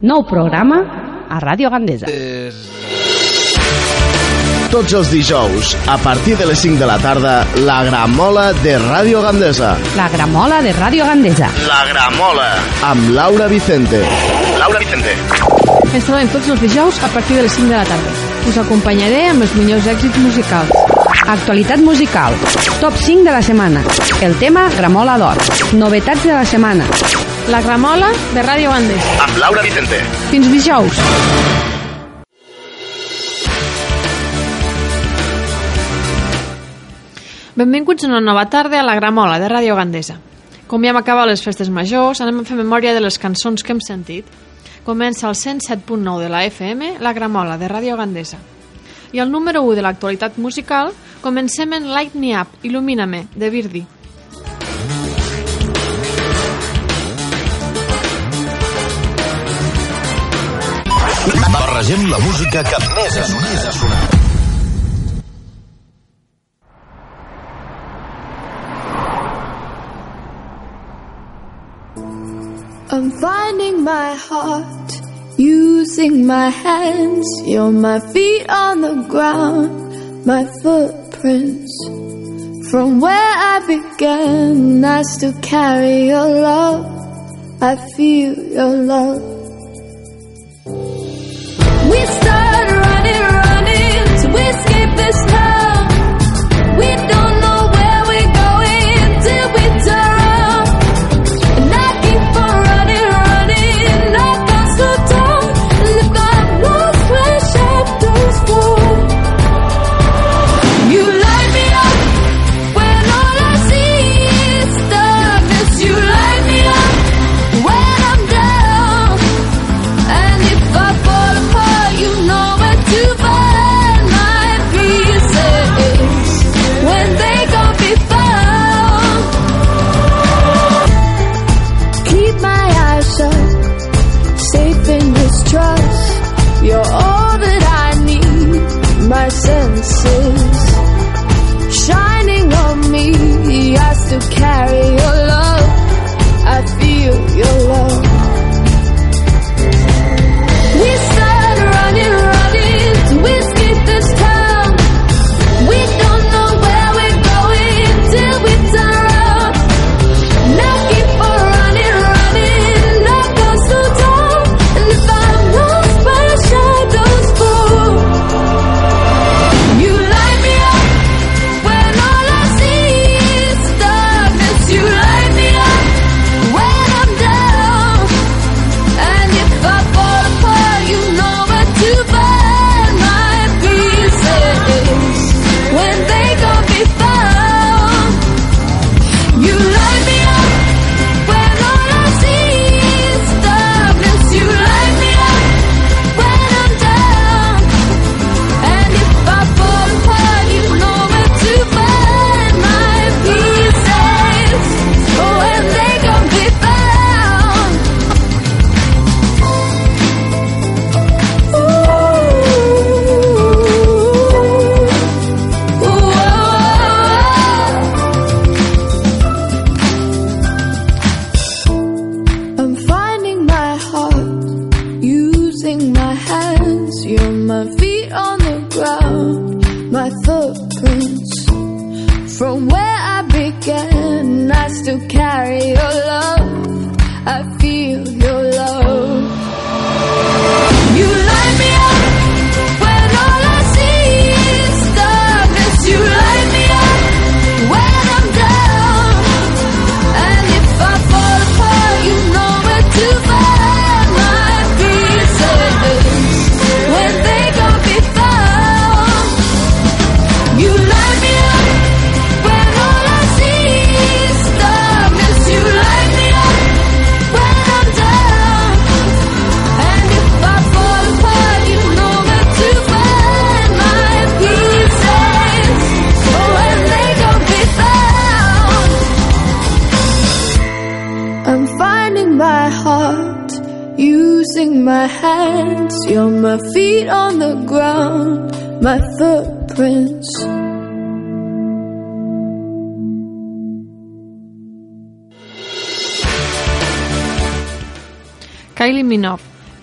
Nou programa a Ràdio Gandesa. Tots els dijous, a partir de les 5 de la tarda, la gramola de Ràdio Gandesa. La gramola de Ràdio Gandesa. La gramola. Amb Laura Vicente. Laura Vicente. Ens trobem tots els dijous a partir de les 5 de la tarda. Us acompanyaré amb els millors èxits musicals. Actualitat musical. Top 5 de la setmana. El tema Gramola d'Or. Novetats de la setmana. La Gramola de Ràdio Andes. Amb Laura Vicente. Fins dijous. Benvinguts a una nova tarda a la Gramola de Ràdio Gandesa. Com ja hem acabat les festes majors, anem a fer memòria de les cançons que hem sentit. Comença el 107.9 de la FM, la Gramola de Ràdio Gandesa. I el número 1 de l'actualitat musical, comencem en Light Me Up, Il·lumina-me, de Virdi. Barregem la música que més ha sonat. Ha sonat. I'm finding my heart using my hands. You're my feet on the ground, my footprints. From where I began, I still carry your love. I feel your love. We start running, running to escape this town.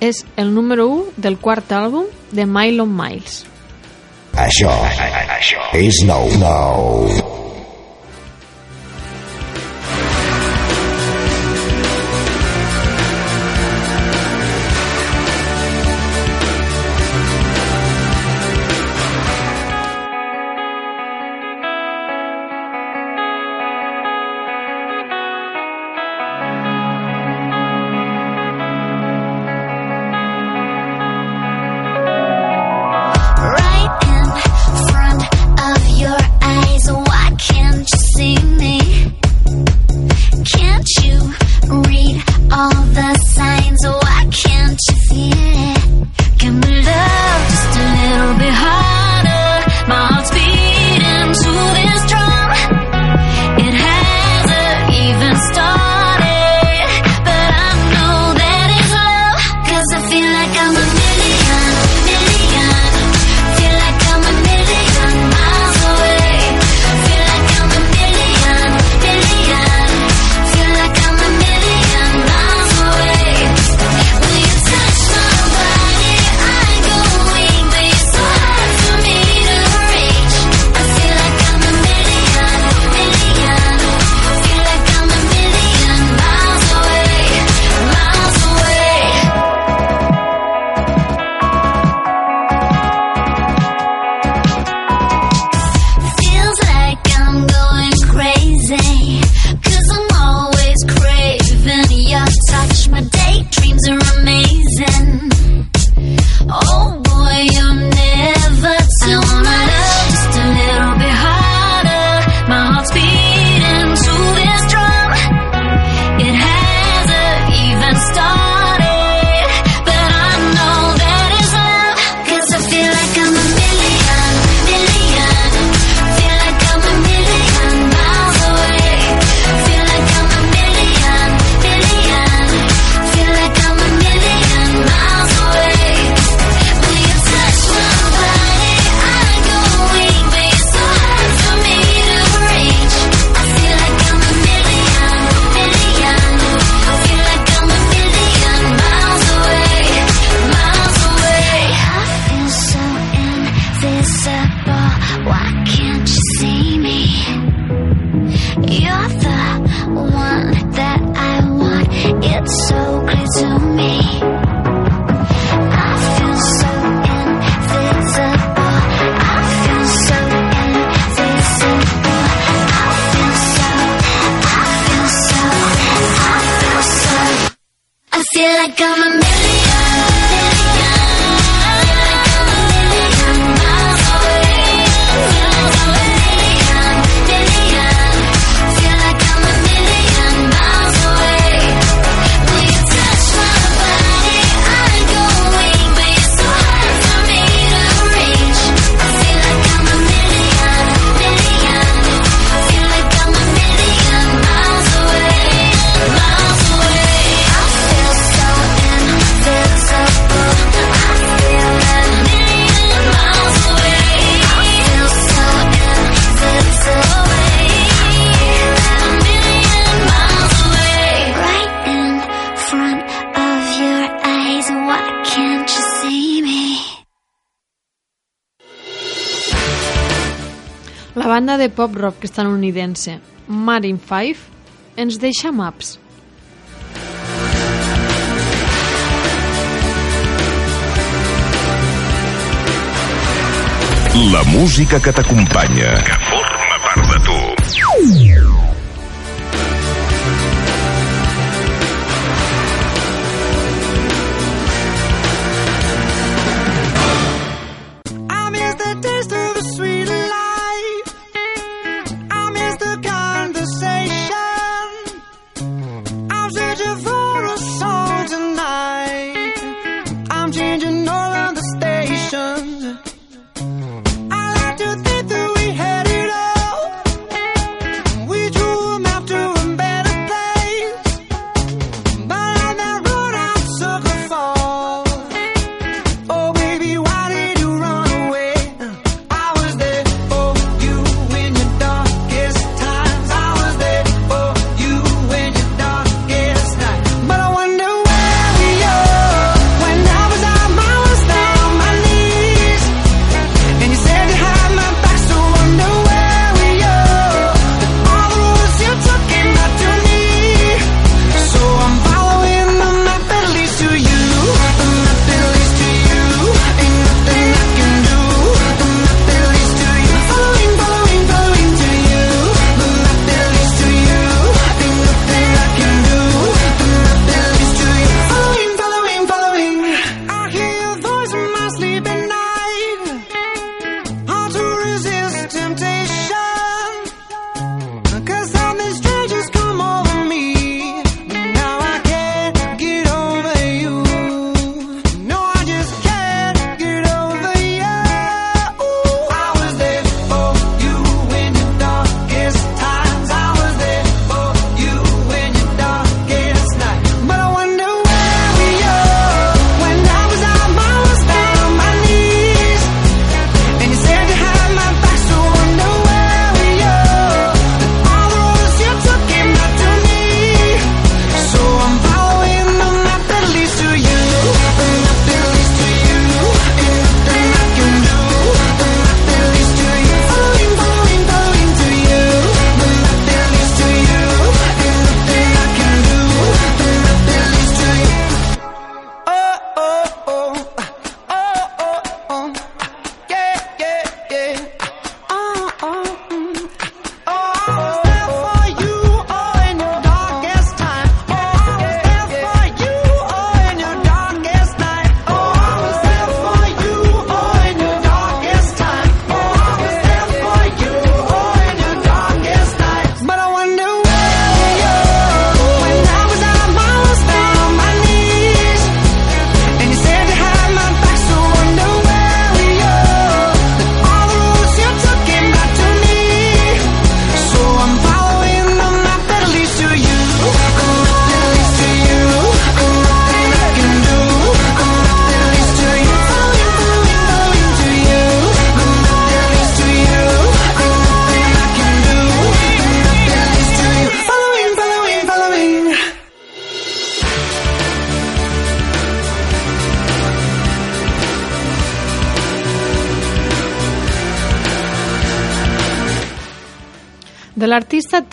és el número 1 del quart àlbum de Milo Miles. Això, això és nou. nou. de pop-rock estadounidense Marine 5, ens deixa maps. La música que t'acompanya. Que forma part de tu.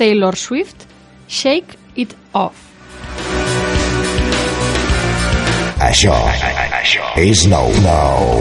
Taylor Swift, Shake It Off. Això, això és nou, nou.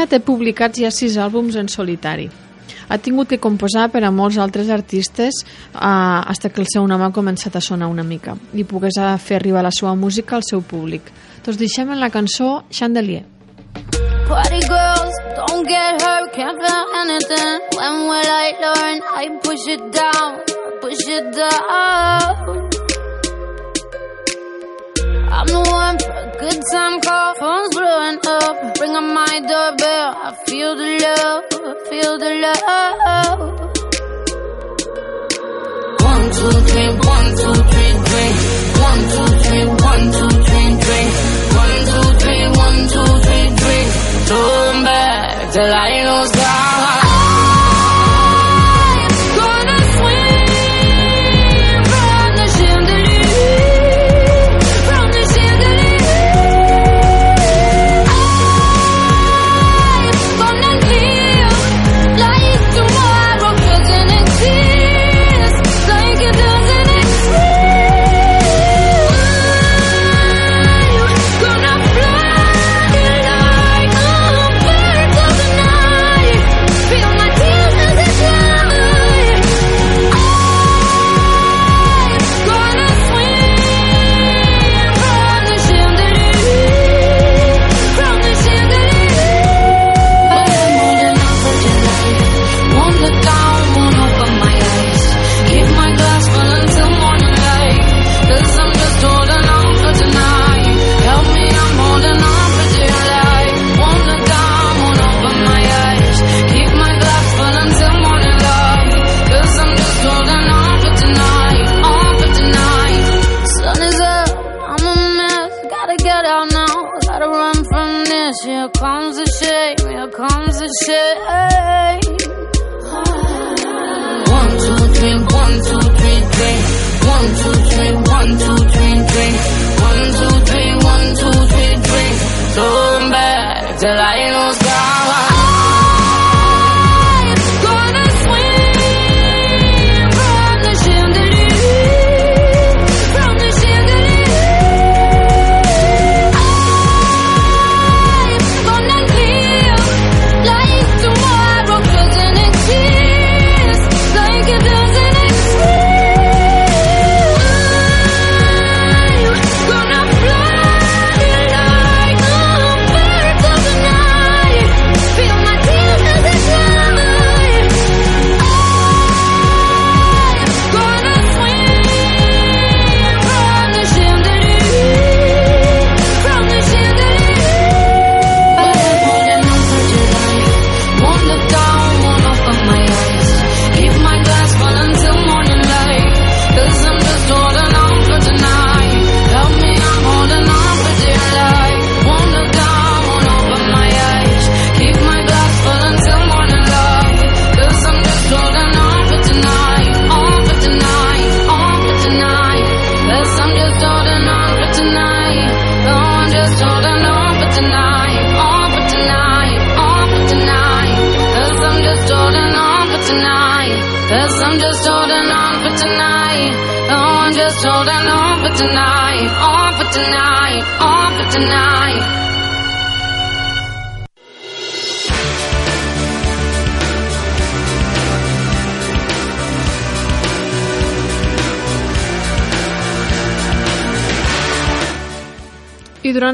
Nia té publicats ja sis àlbums en solitari. Ha tingut que composar per a molts altres artistes eh, hasta que el seu nom ha començat a sonar una mica i pogués fer arribar la seva música al seu públic. Doncs deixem en la cançó Chandelier. Party girls, don't get hurt, can't feel anything. When will I learn? I push it down, push it down. I'm the one for a good time call. Phone's blowing up. Ring on my doorbell. I feel the love. I feel the love. One, two, three, one, two, three, three. One, two, three, one, two, three, three. One, two, three, one, two, three, three. Throw back. till I goes out.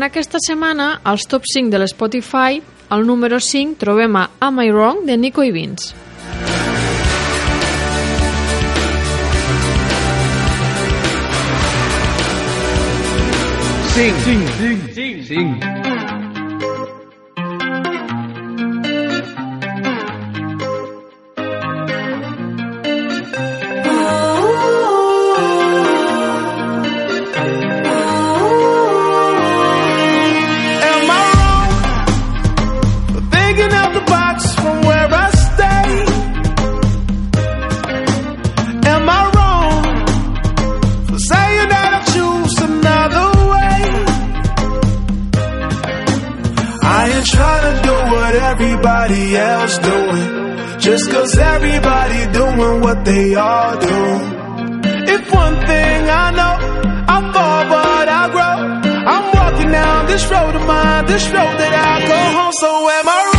aquesta setmana, als top 5 de l'Spotify, al número 5 trobem a Am I Wrong de Nico i Vince. Sí, sí, sí, Cinc. Cinc. everybody else doing. Just cause everybody doing what they all do. If one thing I know, I fall but I grow. I'm walking down this road of mine, this road that I go home, so am I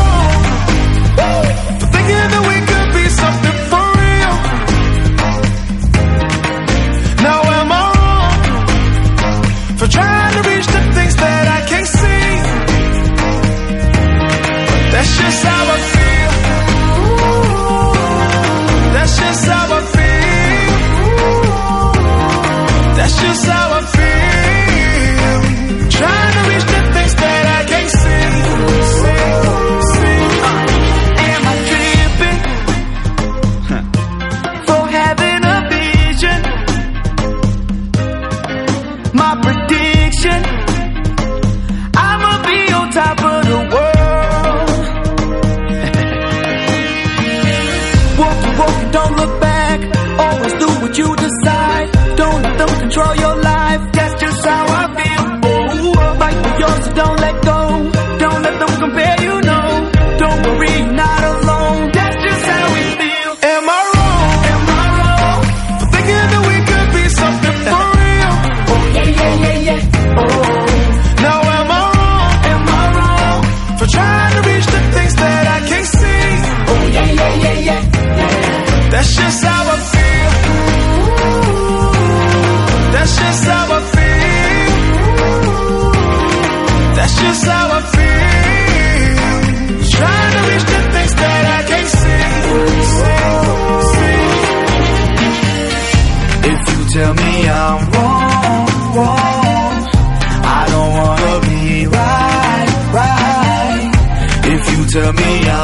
to me.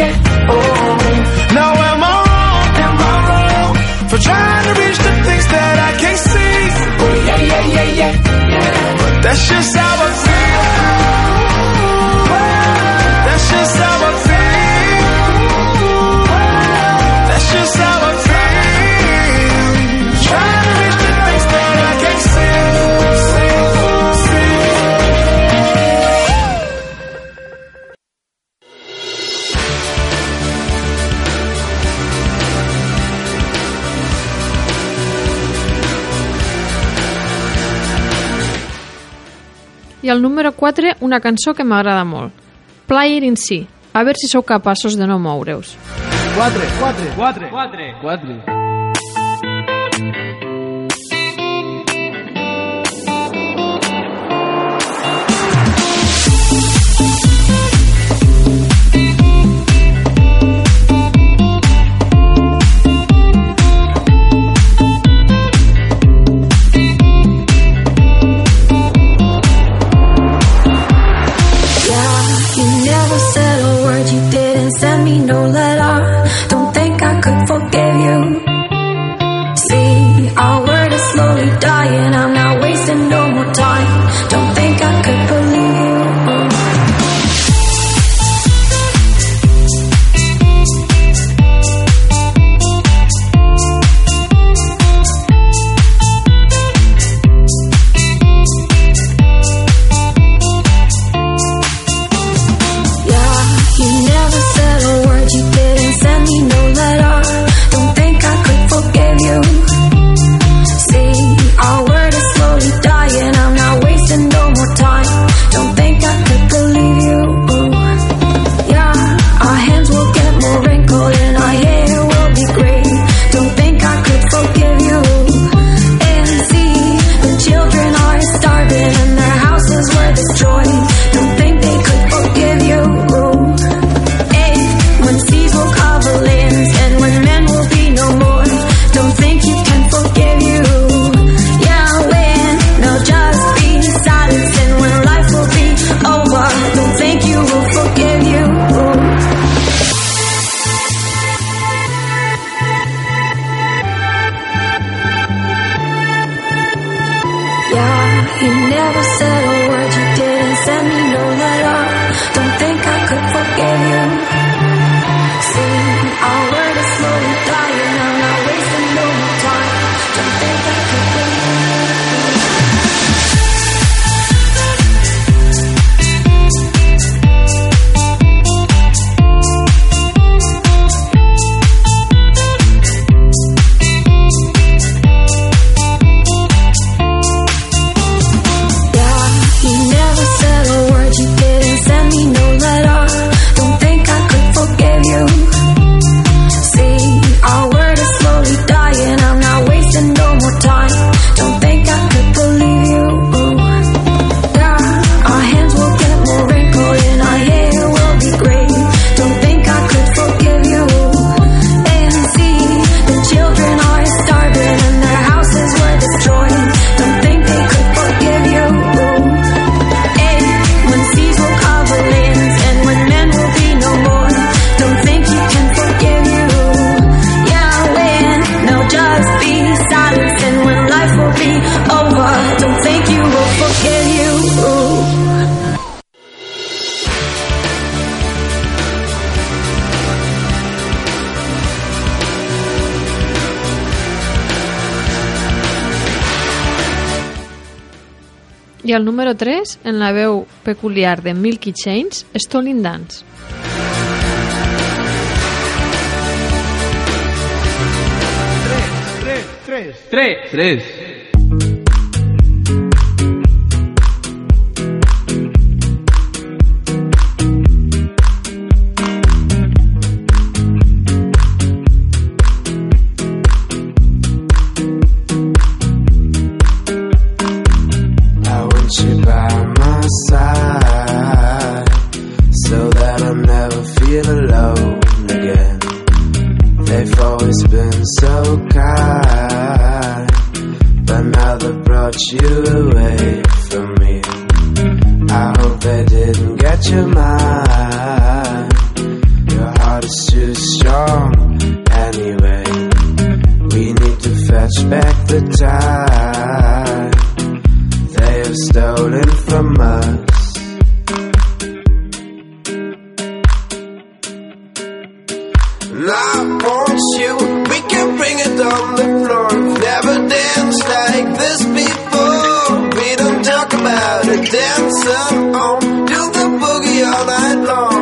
get. Now am I wrong? Am I wrong for trying to reach the things that I can't see? Oh That's just how. Al número 4, una cançó que m'agrada molt. Player in Si. A veure si sou capaços de no moure-us. 4, 4, 4, 4. 4. el número 3 en la veu peculiar de Milky Chains, Stolen Dance. Tres, tres, tres. Tres. Tres. dancer on, do the boogie all night long.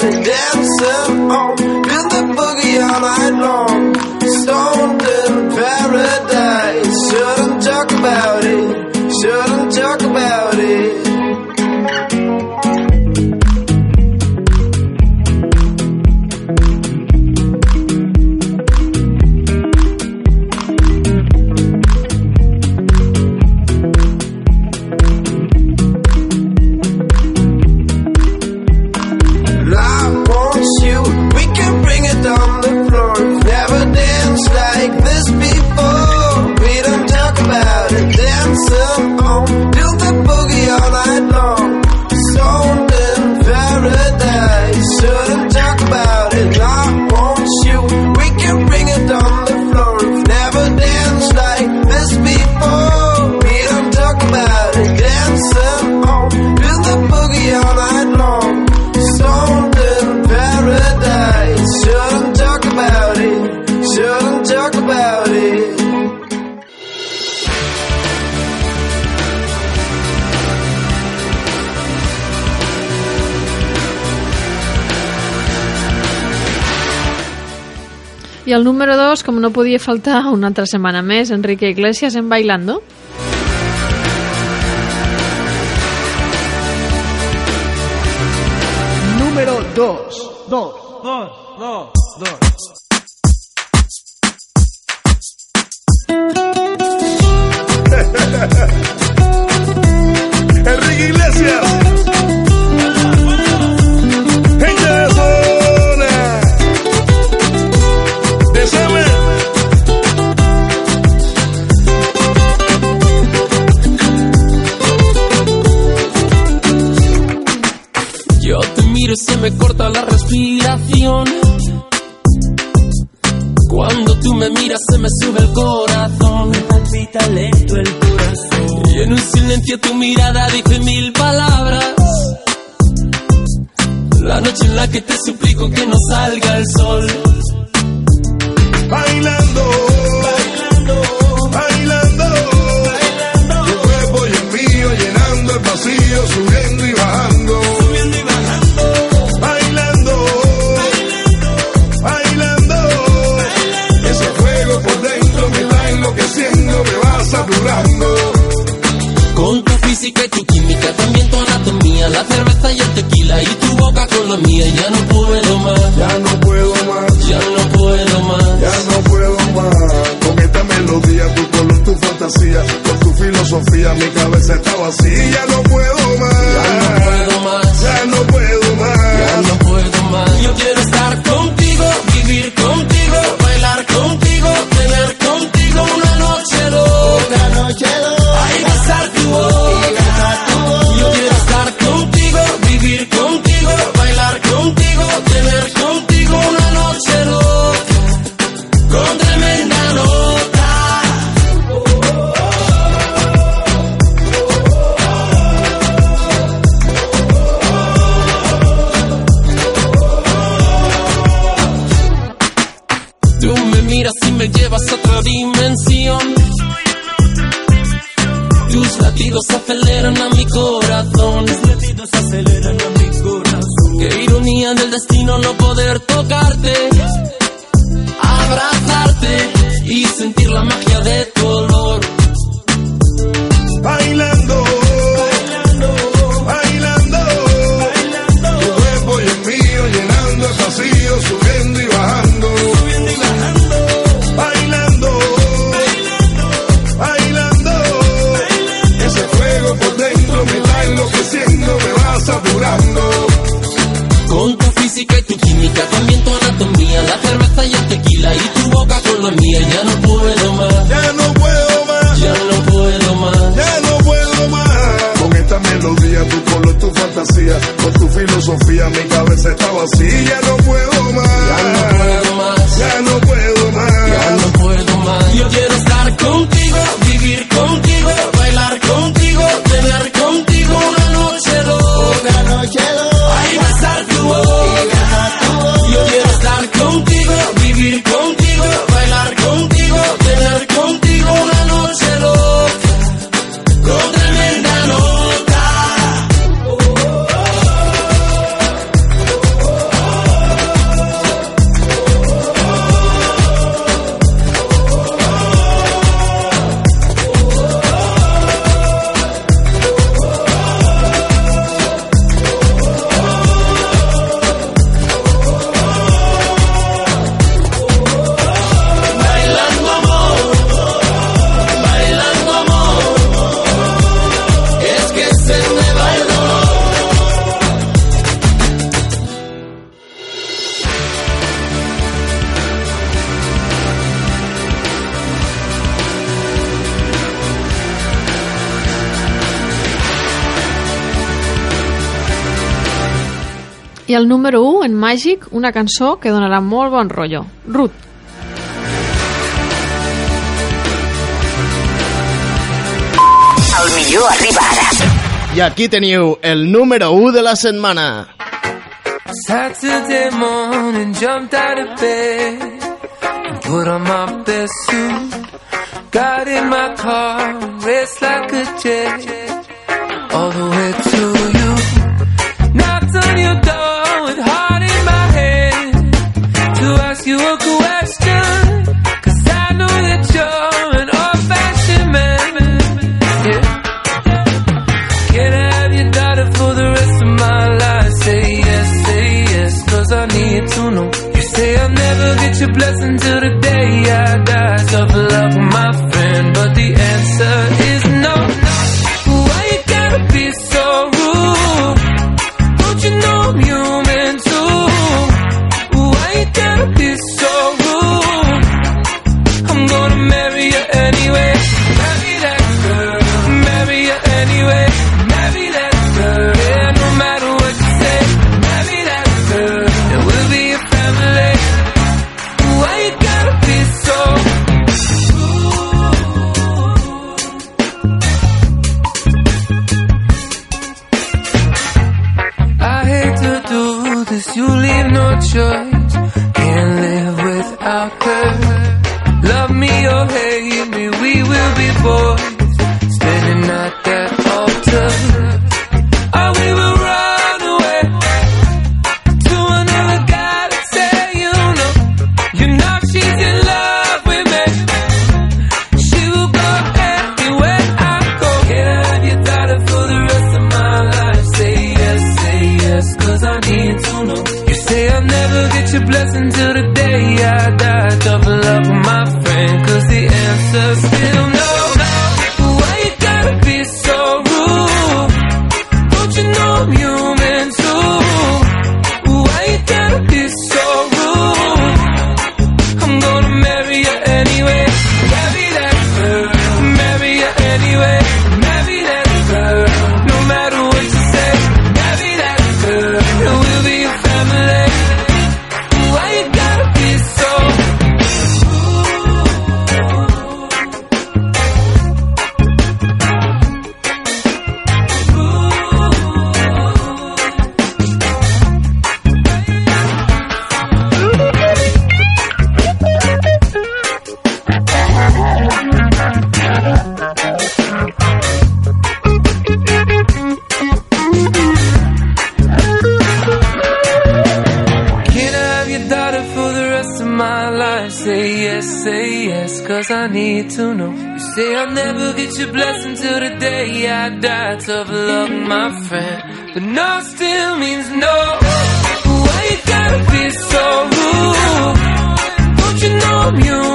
the on. el número 2, com no podia faltar una altra setmana més, Enrique Iglesias en Bailando. Número 2, 2, 2, 2, 2. Me miras se me sube el corazón. Me palpita lento el corazón. Y en un silencio tu mirada dice mil palabras. La noche en la que te suplico que no salga el sol. Bailando. Bailando. Con tu física y tu química, también tu anatomía, la cerveza y el tequila y tu boca con la mía, ya no puedo más, Ya no puedo más. ya no puedo más. Ya no puedo más con esta melodía, tu color, tu fantasía, con tu filosofía, mi cabeza está vacía. Ya no puedo más. Ya no Tus latidos aceleran a mi corazón. Tus latidos aceleran a mi corazón. Qué ironía del destino no poder tocarte, abrazarte y sentir la magia de tu olor. Con tu física y tu química, también tu anatomía, la cerveza y el tequila y tu boca con la mía, ya no puedo más, Ya no puedo más. ya no puedo más. Ya no puedo más con esta melodía, tu color, tu fantasía, con tu filosofía, mi cabeza está vacía. Ya no puedo más. Ya no puedo más. Ya no puedo más. Ya no puedo más. Yo quiero estar contigo, I el número 1, en Màgic, una cançó que donarà molt bon rotllo. Ruth. El millor arriba ara. I aquí teniu el número 1 de la setmana. Saturday morning, jumped out of bed and put on my best suit. Got in my car, raced like a jet all the way to you. Knocked on your door ask you a question. Cause I know that you're an old fashioned man. Yeah. Can I have your daughter for the rest of my life? Say yes, say yes, cause I need to know. You say I'll never get your blessing till the day I die. Tough luck, my friend, but the answer is. you leave no choice. Can't live without her. you.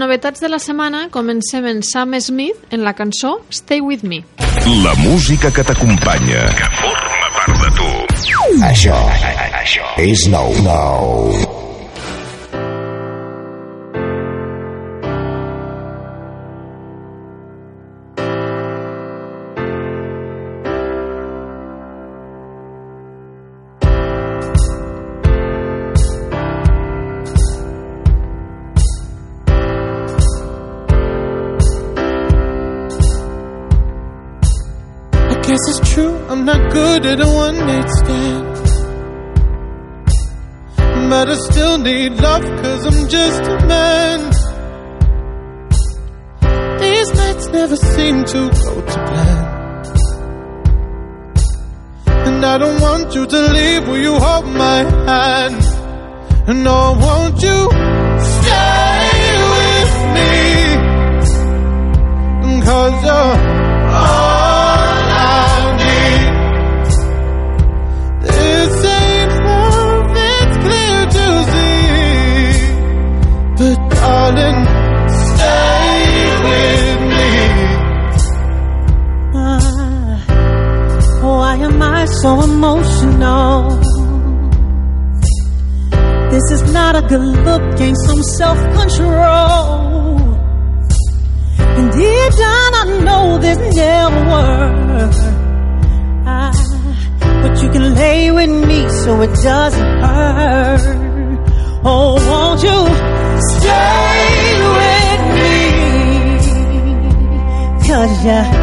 novetats de la setmana comencem en Sam Smith en la cançó Stay With Me. La música que t'acompanya. Que forma part de tu. Això, això és nou, nou. one night stand. But I still need love, cause I'm just a man. These nights never seem to go to plan. And I don't want you to leave, will you hold my hand? No, won't you stay? self-control. And deep down I know this never works. But you can lay with me so it doesn't hurt. Oh, won't you stay with me? Cause you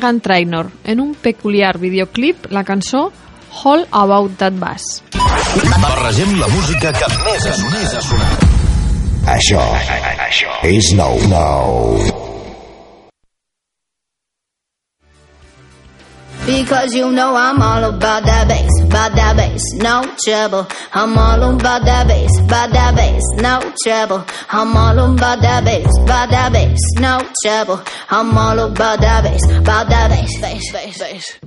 Megan Trainor, en un peculiar videoclip, la cançó All About That Bass. Barregem la música que. Més ha sonat. Això, això és nou. Nou. Because you know I'm all about that bass, about that bass, no trouble. I'm all about that bass, about that bass, no trouble. I'm all about that bass, about that bass, no trouble. I'm all about that bass, about that bass, bass, bass, bass.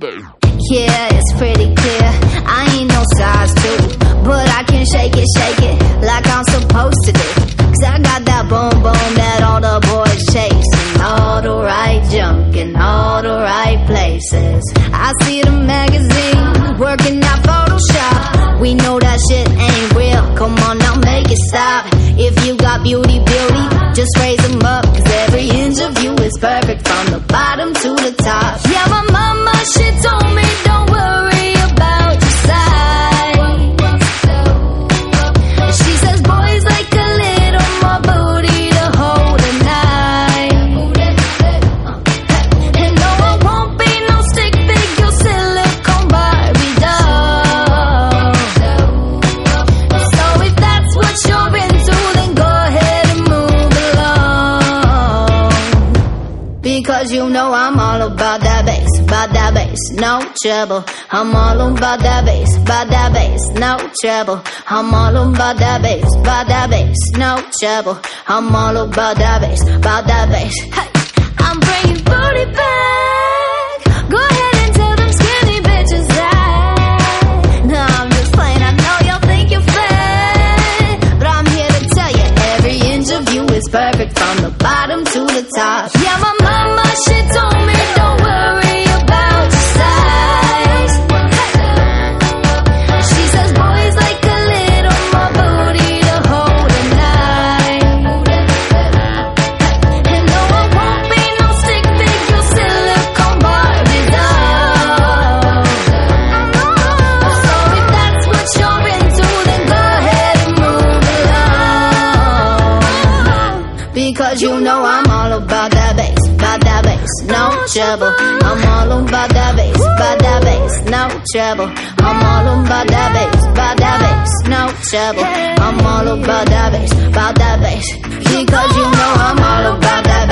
Yeah, it's pretty clear. I ain't no size two, but I can shake it, shake it like I'm supposed to do. I got that boom boom that all the boys chase. All the right junk in all the right places. I see the magazine working out Photoshop. We know that shit ain't real. Come on now, make it stop. If you got beauty, beauty, just raise them up. Cause every inch of you is perfect from the bottom to the top. Trouble. I'm all about that bass, about that bass, no trouble. I'm all about that bass, about that bass, no trouble. I'm all about that bass, about that bass. Hey, I'm bringing booty back. Go ahead and tell them skinny bitches that. No, I'm just playing. I know y'all think you're fat, but I'm here to tell you every inch of you is perfect from the bottom to the top. Trouble. I'm all about that bass, about that bass, no trouble. I'm all about that bass, about that bass, no trouble. I'm all about that bass, about that bass. Because you know I'm all about that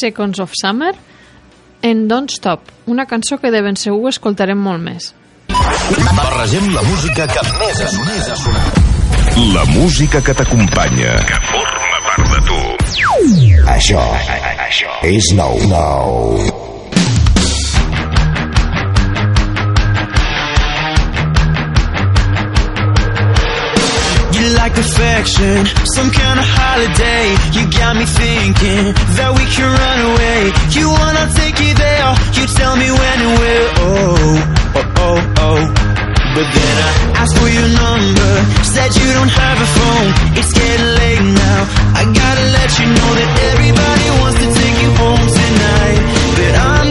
Seconds of Summer en Don't Stop, una cançó que de ben segur escoltarem molt més. Barregem la música que més ha sonat. Més ha sonat. La música que t'acompanya. Que forma part de tu. Això, això és nou. Nou. Affection, some kind of holiday. You got me thinking that we can run away. You wanna take you there, you tell me when and where. Oh, oh, oh, oh. But then I asked for your number, said you don't have a phone. It's getting late now. I gotta let you know that everybody wants to take you home tonight. But I'm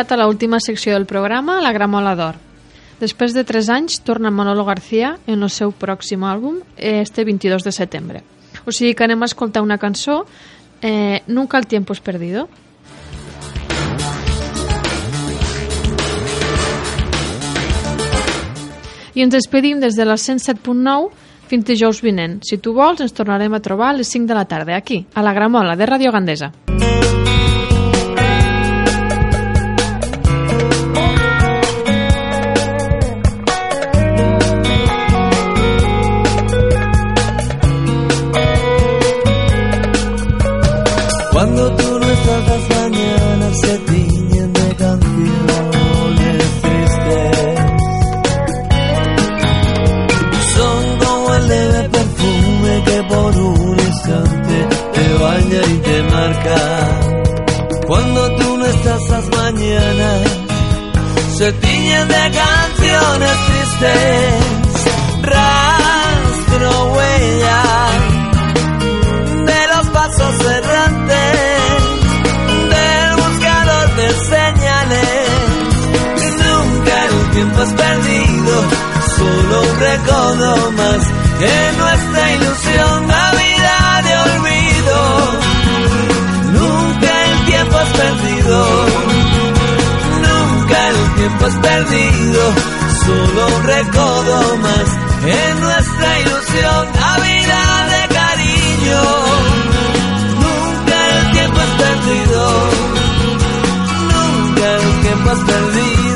arribat a l'última secció del programa, la Gramola d'Or. Després de 3 anys, torna Manolo García en el seu pròxim àlbum, este 22 de setembre. O sigui que anem a escoltar una cançó, eh, Nunca el tiempo es perdido. I ens despedim des de la 107.9 fins dijous vinent. Si tu vols, ens tornarem a trobar a les 5 de la tarda, aquí, a la Gramola, de Radio Gandesa. Cuando en nuestra ilusión, Navidad de olvido. Nunca el tiempo es perdido, nunca el tiempo es perdido, solo un recodo más en nuestra ilusión, Navidad de cariño. Nunca el tiempo es perdido, nunca el tiempo es perdido.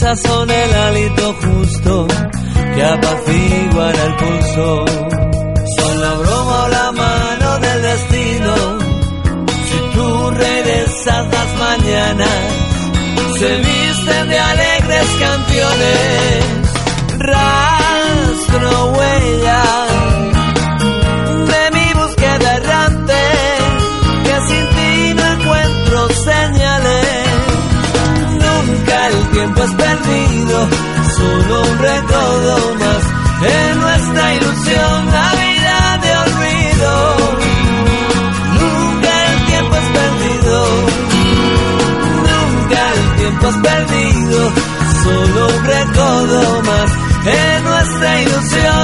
Son el hálito justo que apaciguará el pulso. Son la broma o la mano del destino. Si tú regresas las mañanas, se visten de alegres canciones. Perdido, solo un recodo más en nuestra ilusión, Navidad de olvido. Nunca el tiempo es perdido, nunca el tiempo es perdido, solo un recodo más en nuestra ilusión,